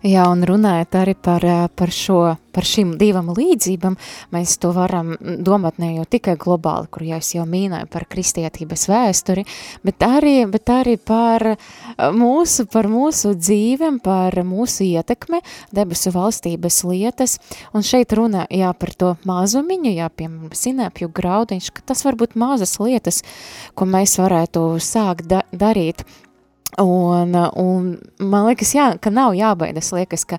Jā, un runājot arī par, ā, par, šo, par šīm divām līdzībām, mēs to varam domāt ne jau tikai globāli, kur jau es jau mīnēju par kristietības vēsturi, bet arī, bet arī par ā, mūsu, par mūsu dzīvem, par mūsu ietekmi, debesu valstības lietas, un šeit runā, jā, par to mazumiņu, jā, piemēram, sinēpju graudiņš, ka tas var būt mazas lietas, ko mēs varētu sākt da darīt, Un, un man liekas, jā, ka nav jābaidās. Liekas, ka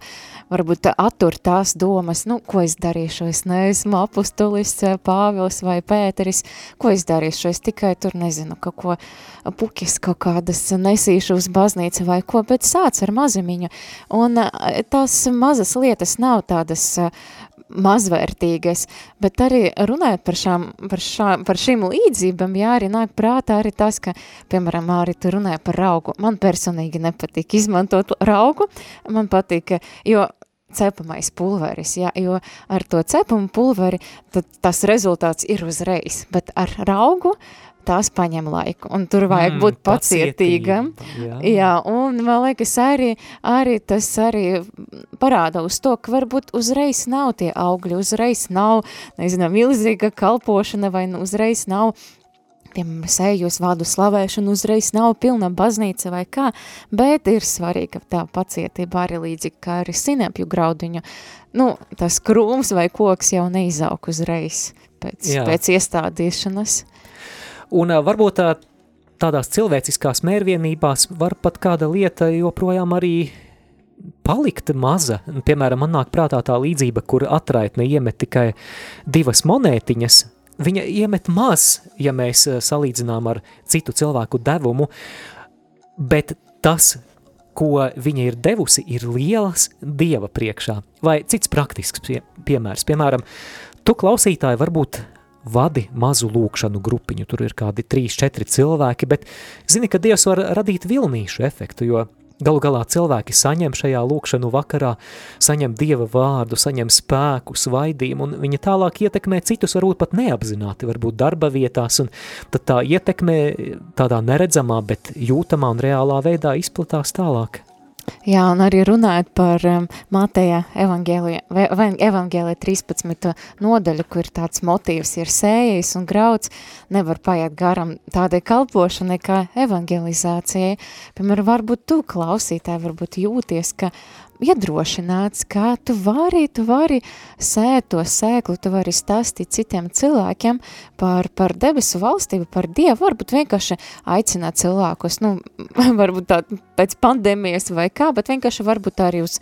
varbūt attur tās domas, nu, ko es darīšu. Es neesmu apustulis, Pāvils vai Pēteris. Ko es darīšu? Es tikai tur nezinu, kaut ko puķis kaut kādas nesīšu uz baznīcu vai ko, bet sāc ar mazumiņu. Un tās mazas lietas nav tādas mazvērtīgas, bet arī runājot par, šām, par, šā, par šīm līdzībām, jā, arī nāk prātā arī tas, ka, piemēram, arī tu runāji par raugu. Man personīgi nepatīk izmantot raugu, man patīk, jo cepamais pulveris, jā, jo ar to cepumu pulveri tad tas rezultāts ir uzreiz, bet ar raugu tās paņem laiku, un tur vajag Mm, būt pacietīgam. jā. Jā, un man liekas, arī, arī tas arī parāda uz to, ka varbūt uzreiz nav tie augļi, uzreiz nav, nezinu, milzīga kalpošana vai nu uzreiz nav piemēram, sējos vārdu slavēšanu, uzreiz nav pilna baznīca vai kā, bet ir svarīga tā pacietība arī līdzīgi kā arī sinepju graudiņu. Nu, tas krūms vai koks jau neizaug uzreiz pēc, Jā. pēc iestādīšanas. Un varbūt tā, tādās cilvēciskās mērvienībās var pat kāda lieta joprojām arī palikt maza. Piemēram, man nāk prātā tā līdzība, kur atraitne iemet tikai divas monētiņas. Viņa iemet maz, ja mēs salīdzinām ar citu cilvēku devumu, bet tas, ko viņa ir devusi, ir lielas dieva priekšā. Vai cits praktisks pie, piemērs, piemēram, tu klausītāji varbūt vadi mazu lūkšanu grupiņu, tur ir kādi 3-4 cilvēki, bet zini, ka Dievs var radīt vilnīšu efektu, jo galu galā cilvēki saņem šajā lūkšanu vakarā, saņem Dieva vārdu, saņem spēku, svaidījumu, un viņa tālāk ietekmē citus varbūt pat neapzināti, varbūt darba vietās, un tad tā ietekmē tādā neredzamā, bet jūtamā un reālā veidā izplatās tālāk. Jā, un arī runājot par um, Mateja evangēlija, vai- vai evangēlija 13. nodaļu, kur tāds motīvs ir sējais un grauds, nevar paiet garam tādai kalpošanai kā evangelizācijai. Piemēram, varbūt tu klausītāji, varbūt jūties, ka iedrošināts, ka tu vari, tu vari sēt to sēklu, tu vari stāstīt citiem cilvēkiem par, par debesu valstību, par Dievu, varbūt vienkārši aicināt cilvēkus, nu, varbūt tā pēc pandēmijas vai kā, bet vienkārši varbūt arī uz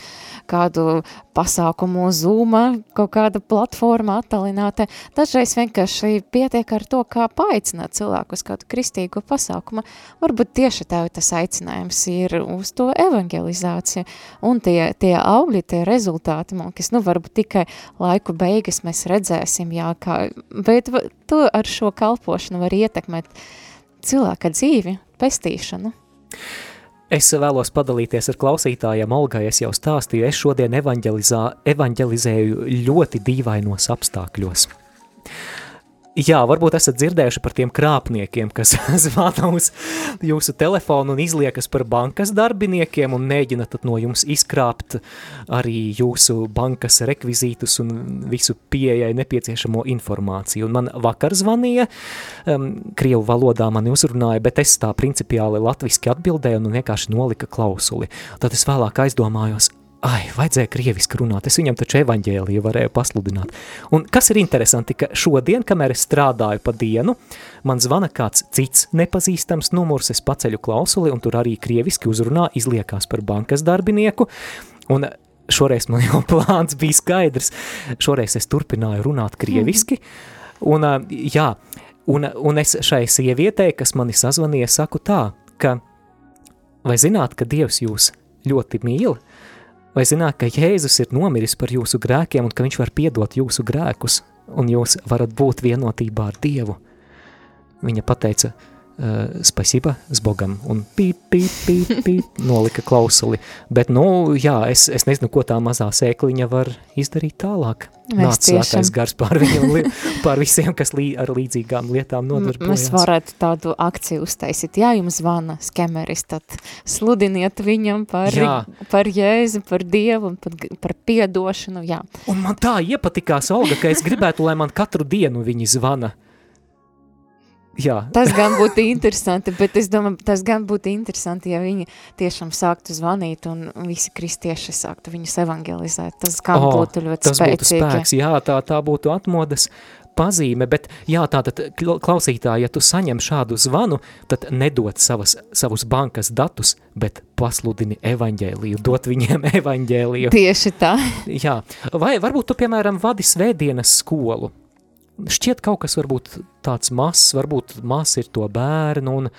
kādu pasākumu Zooma, kaut kāda platforma attālināta. Dažreiz vienkārši pietiek ar to, kā paaicināt cilvēku uz kādu kristīgu pasākumu. Varbūt tieši tev tas aicinājums ir uz to evangelizāciju un tie, tie augļi, tie rezultāti, man, kas, nu, varbūt tikai laiku beigas mēs redzēsim, jā, kā, bet tu ar šo kalpošanu var ietekmēt cilvēka dzīvi, pestīšanu. Es vēlos padalīties ar klausītājiem, Olgai, es jau stāstīju, es šodien evanģelizēju ļoti dīvainos apstākļos. Jā, varbūt esat dzirdējuši par tiem krāpniekiem, kas zvana uz jūsu telefonu un izliekas par bankas darbiniekiem un mēģina tad no jums izkrāpt arī jūsu bankas rekvizītus un visu pieejai nepieciešamo informāciju. Un man vakar zvanīja, um, krievu valodā mani uzrunāja, bet es tā principiāli latviski atbildēju un vienkārši nolika klausuli. Tad es vēlāk aizdomājos, ai, vajadzēja krieviski runāt, es viņam taču evaņģēliju varēju pasludināt. Un kas ir interesanti, ka šodien, kamēr es strādāju pa dienu, man zvana kāds cits nepazīstams numurs, es paceļu klausuli, un tur arī krieviski uzrunā, izliekās par bankas darbinieku, un šoreiz man jau plāns bija skaidrs, šoreiz es turpināju runāt krieviski, un jā, un, un es šai sievietei, kas mani sazvanīja, saku tā, ka vai zināt, ka Dievs jūs ļoti mīl, Vai zināt, ka Jēzus ir nomiris par jūsu grēkiem un ka viņš var piedot jūsu grēkus, un jūs varat būt vienotībā ar Dievu? Viņa pateica, spasība s Bogam, un pīp, pīp, pīp, pīp, nolika klausuli. Bet, nu, jā, es, es nezinu, ko tā mazā sēkliņa var izdarīt tālāk. Nāc svētais gars pār viņiem, pār visiem, kas lī, ar līdzīgām lietām nodarbojās. Mēs varētu tādu akciju uztaisīt. Jā, jums zvana skemeris, tad sludiniet viņam par, jā. par Jēzu, par Dievu un par, par piedošanu, jā. Un man tā iepatikās, Olga, ka es gribētu, lai man katru dienu viņi zvana. Jā. Tas gan būtu interesanti, bet es domāju, tas gan būtu interesanti, ja viņi tiešām sāktu zvanīt un visi kristieši sāktu viņus evangelizēt. Tas gan oh, būtu ļoti tas spēcīgi. Tas būtu spēks, jā, tā, tā būtu atmodas pazīme, bet jā, tātad klausītāji, ja tu saņem šādu zvanu, tad nedod savas, savus bankas datus, bet pasludini evaņģēliju, dot viņiem evaņģēliju. Tieši tā. Jā, vai varbūt tu, piemēram, vadi svētdienas skolu, šķiet kaut kas varbūt tāds mazs, varbūt maz ir to bērnu, un,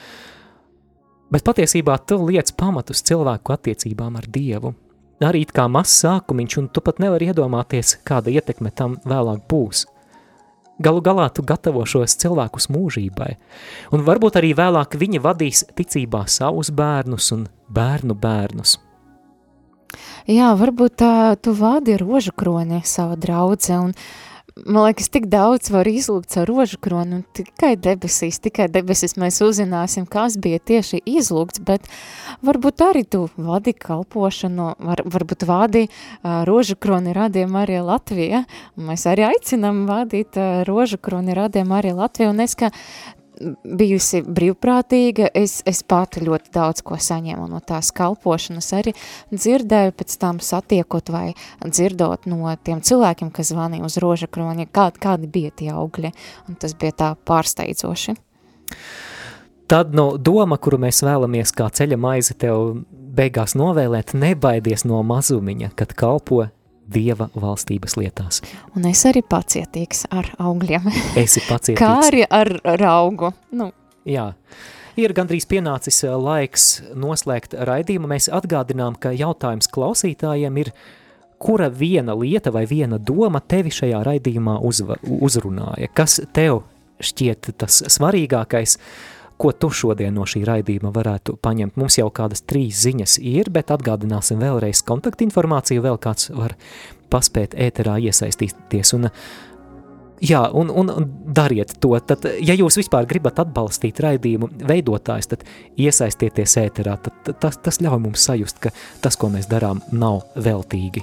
bet patiesībā tu liec pamatus cilvēku attiecībām ar Dievu. Arī kā mazs sākumiņš, un tu pat nevar iedomāties, kāda ietekme tam vēlāk būs. Galu galā tu gatavo šos cilvēkus mūžībai, un varbūt arī vēlāk viņi vadīs ticībā savus bērnus un bērnu bērnus. Jā, varbūt tā, tu vādi rožu kroni savu draudze, un uh, man liekas, tik daudz var izlūgt caur rožu kronu, un tikai debesīs, tikai debesis mēs uzzināsim, kas bija tieši izlūgts, bet varbūt arī tu vadi kalpošanu, var, varbūt vadi uh, rožu kroni radiem arī Latvija, un mēs arī aicinām vadīt uh, rožu kroni radiem arī Latvija, un es, ka bijusi brīvprātīga, es, es pati ļoti daudz ko saņēmu no tās kalpošanas, arī dzirdēju pēc tam satiekot vai dzirdot no tiem cilvēkiem, kas zvanīja uz roža kroņa, kādi, kādi bija tie augļi, un tas bija tā pārsteidzoši. Tad no doma, kuru mēs vēlamies kā ceļa maizi tev beigās novēlēt, nebaidies no mazumiņa, kad kalpo Dieva valstības lietās. Un es arī pacietīgs ar augļiem. Esi pacietīgs. Kā arī ar raugu. Nu. Jā. Ir gandrīz pienācis eh, laiks noslēgt raidījumu. Mēs atgādinām, ka jautājums klausītājiem ir, kura viena lieta vai viena doma tevi šajā raidījumā uzva, uzrunāja? Kas tev šķiet tas svarīgākais? Ko tu šodien no šī raidījuma varētu paņemt. Mums jau kādas trīs ziņas ir, bet atgādināsim vēlreiz kontaktinformāciju, vēl kāds var paspēt ēterā iesaistīties. Un, jā, un, un dariet to. Tad, ja jūs vispār gribat atbalstīt raidījumu veidotājs, tad iesaistieties ēterā. Tad, tas, tas ļauj mums sajust, ka tas, ko mēs darām, nav veltīgi.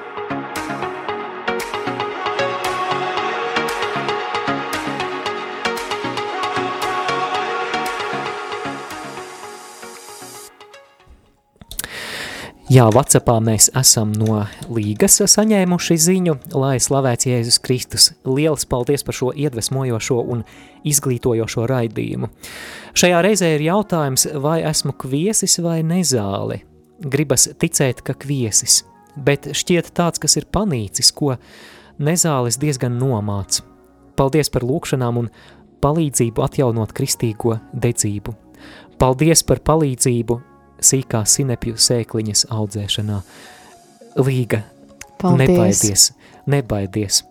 Jā, Vācijā mēs esam no Līgas saņēmuši ziņu, lai slavēts Jēzus Kristus. Lielas paldies par šo iedvesmojošo un izglītojošo raidījumu. Šajā reizē ir jautājums, vai esmu kviesis vai nezāli. Gribas ticēt, ka kviesis, bet šķiet tāds, kas ir panīcis, ko nezālis diezgan nomāc. Paldies par lūkšanām un palīdzību atjaunot kristīgo dedzību. Paldies par palīdzību sīkā sinepju sēkliņas audzēšanā. Līga, Paldies. nebaidies, nebaidies.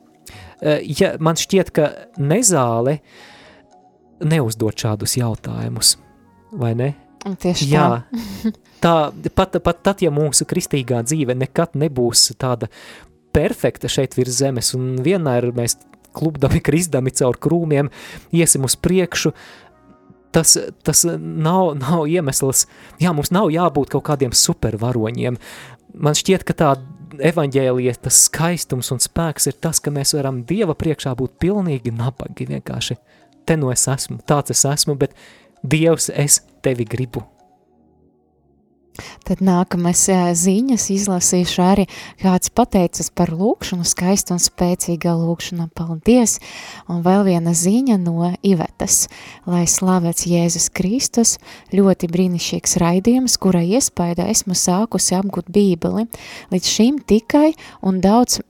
Eh, Ja man šķiet, ka nezāle neuzdod šādus jautājumus, vai ne? Tieši tā. Jā, tā pat, pat tad, ja mūsu kristīgā dzīve nekad nebūs tāda perfekta šeit virs zemes, un vienmēr mēs klubdami, krizdami caur krūmiem, iesim uz priekšu, tas, tas nav, nav iemesls, jā, mums nav jābūt kaut kādiem supervaroņiem. Man šķiet, ka tā evaņģēlija, tas skaistums un spēks ir tas, ka mēs varam Dieva priekšā būt pilnīgi nabagi vienkārši. Te no es esmu, tāds es esmu, bet Dievs, es tevi gribu. Tad nākamais ā, ziņas izlasīšu arī, kāds pateicas par lūkšanu, skaistu un spēcīga lūkšana, paldies, un vēl viena ziņa no Ivetas, lai slavēts Jēzus Kristus, ļoti brīnišķīgs raidījums, kura iespēja esmu sākusi apgūt bībeli, līdz šim tikai un daudz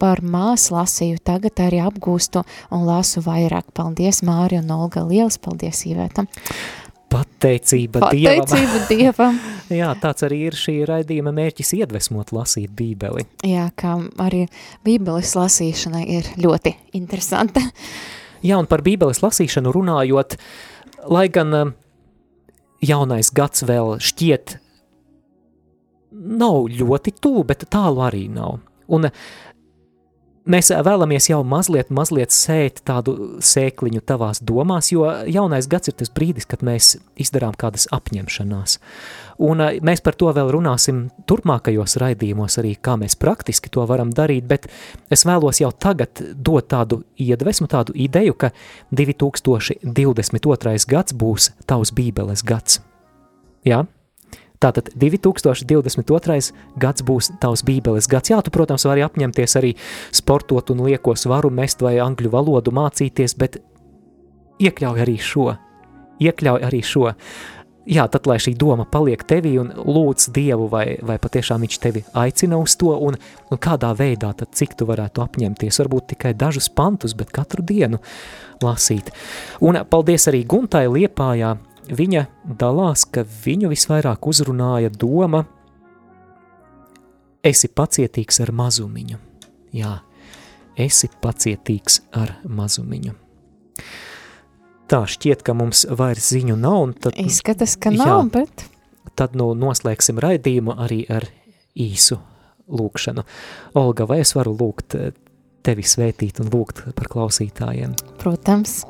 par māsu lasīju, tagad arī apgūstu un lasu vairāk. Paldies, Māri un Olga, liels paldies Iveta. Pateicība, Dievam. Pateicība Dievam. Jā, tāds arī ir šī raidījuma mērķis iedvesmot lasīt bībeli. Jā, kā arī bībeles lasīšana ir ļoti interesanta. Jā, un par bībeles lasīšanu runājot, lai gan um, jaunais gads vēl šķiet nav ļoti tuvu, bet tālu arī nav. Un mēs vēlamies jau mazliet, mazliet sēt tādu sēkliņu tavās domās, jo jaunais gads ir tas brīdis, kad mēs izdarām kādas apņemšanās. Un uh, mēs par to vēl runāsim turpmākajos raidījumos arī, kā mēs praktiski to varam darīt, bet es vēlos jau tagad dot tādu iedvesmu, tādu ideju, ka 2022. gads būs tavs bībeles gads. Jā? Tātad 2022. gads būs tavs bībeles gads. Jā, tu, protams, vari apņemties arī sportot un lieko svaru mest vai angļu valodu mācīties, bet iekļauj arī šo. Iekļauj arī šo. Jā, tad, lai šī doma paliek tevī un lūdz Dievu, vai, vai patiešām viņš tevi aicina uz to, un, un kādā veidā, tad cik tu varētu apņemties, varbūt tikai dažus pantus, bet katru dienu lasīt. Un paldies arī Guntai Liepājā, viņa dalās, ka viņu visvairāk uzrunāja doma esi pacietīgs ar mazumiņu. Jā, esi pacietīgs ar mazumiņu. Tā šķiet, ka mums vairs ziņu nav, tad, Izskatās, ka Jā. nav, bet tad nu noslēgsim raidījumu arī ar īsu lūkšanu. Olga, vai es varu lūgt eh, tevi svētīt un lūgt par klausītājiem? Protams,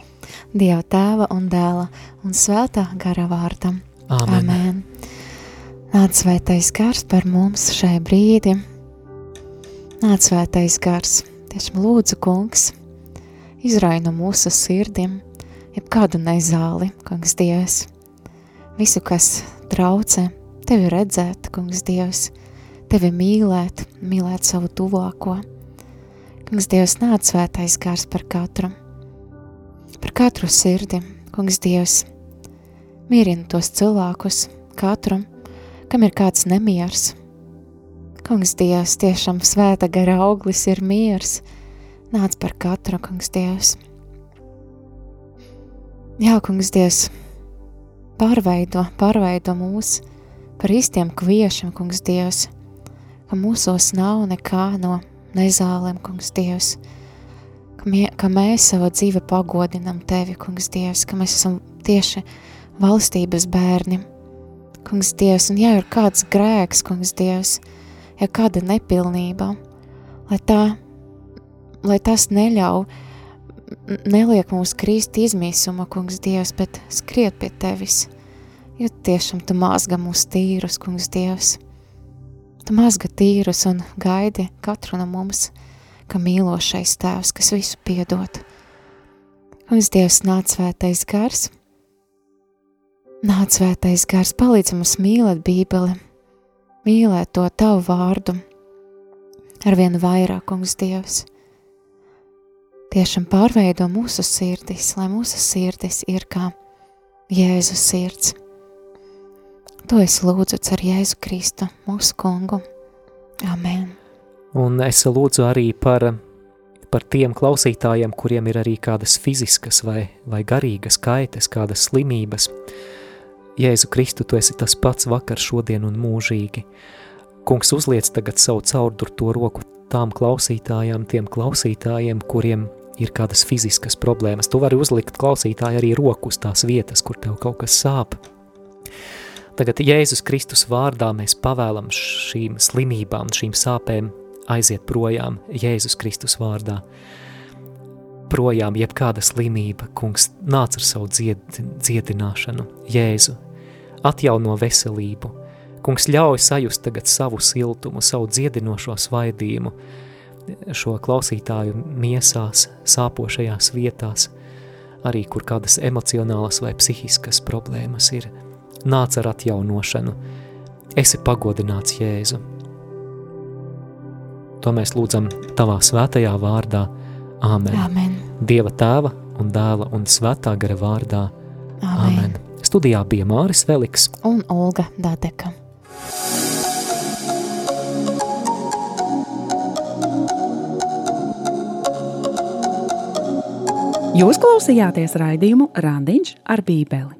Dieva tēva un dēla un svētā gara vārdam. Āmen. Amen. Nāc svētais gars par mums šai brīdi. Nāc svētais gars, tiešām lūdzu kungs, izrai no mūsu sirdīm, jebkādu nezāli, kungs Dievs. Visu, kas traucē, tevi redzēt, kungs Dievs, tevi mīlēt, mīlēt savu tuvāko. Kungs Dievs nāc svētais gars par katru, par katru sirdi, kungs Dievs, mierina tos cilvēkus, katru, kam ir kāds nemiers. Kungs Dievs, tiešām svēta gara auglis ir miers, nāc par katru, kungs Dievs. Jā, kungs Dievs, pārveido, pārveido mūs par īstiem kviešiem, kungs Dievs, ka mūsos nav nekā no nezālēm, kungs Dievs, ka, mie, ka mēs savu dzīvi pagodinam Tevi, kungs Dievs, ka mēs esam tieši valstības bērni, kungs Dievs, un ja ir kāds grēks, kungs Dievs, ja kāda nepilnība, lai tā, lai tas neļauj, neliek mums krīst izmīsuma, kungs Dievs, bet skriet pie Tevis, jo tiešām Tu mazga mūs tīrus, kungs Dievs. Tu mazga tīrus un gaidi katru no mums, ka mīlošais tēvs, kas visu piedod. Kungs Dievs nāc svētais gars, nāc svētais gars, palīdz mums mīlēt bībeli, mīlēt to tavu vārdu ar vienu vairāk, kungs, Dievs. Tiešām pārveido mūsu sirdis, lai mūsu sirdis ir kā Jēzus sirds. To es lūdzu ar Jēzu Kristu, mūsu kungu. Amen. Un es lūdzu arī par, par tiem klausītājiem, kuriem ir arī kādas fiziskas vai, vai garīgas kaitas, kādas slimības. Jēzu Kristu, tu esi tas pats vakar, šodien un mūžīgi. Kungs uzliec tagad savu caurdurto roku tām klausītājām, tiem klausītājiem, kuriem ir kādas fiziskas problēmas. Tu vari uzlikt klausītāju arī roku uz tās vietas, kur tev kaut kas sāp. Tagad Jēzus Kristus vārdā mēs pavēlam šīm slimībām, šīm sāpēm aiziet projām Jēzus Kristus vārdā. Projām jebkāda slimība, kungs, nāc ar savu dzied, dziedināšanu, Jēzu, atjauno veselību. Kungs ļauj sajust tagad savu siltumu, savu dziedinošo svaidījumu, šo klausītāju miesās, sāpošajās vietās, arī kur kādas emocionālas vai psihiskas problēmas ir – nāc ar atjaunošanu. Esi pagodināts Jēzu. To mēs lūdzam tavā svētajā vārdā. Āmen. Amen. Dieva tēva un dēla un svētā gara vārdā. Amen. Amen. Studijā bija Māris Veliks un Olga Dadeka. Jūs klausījāties raidījumu Randiņš ar Bībeli.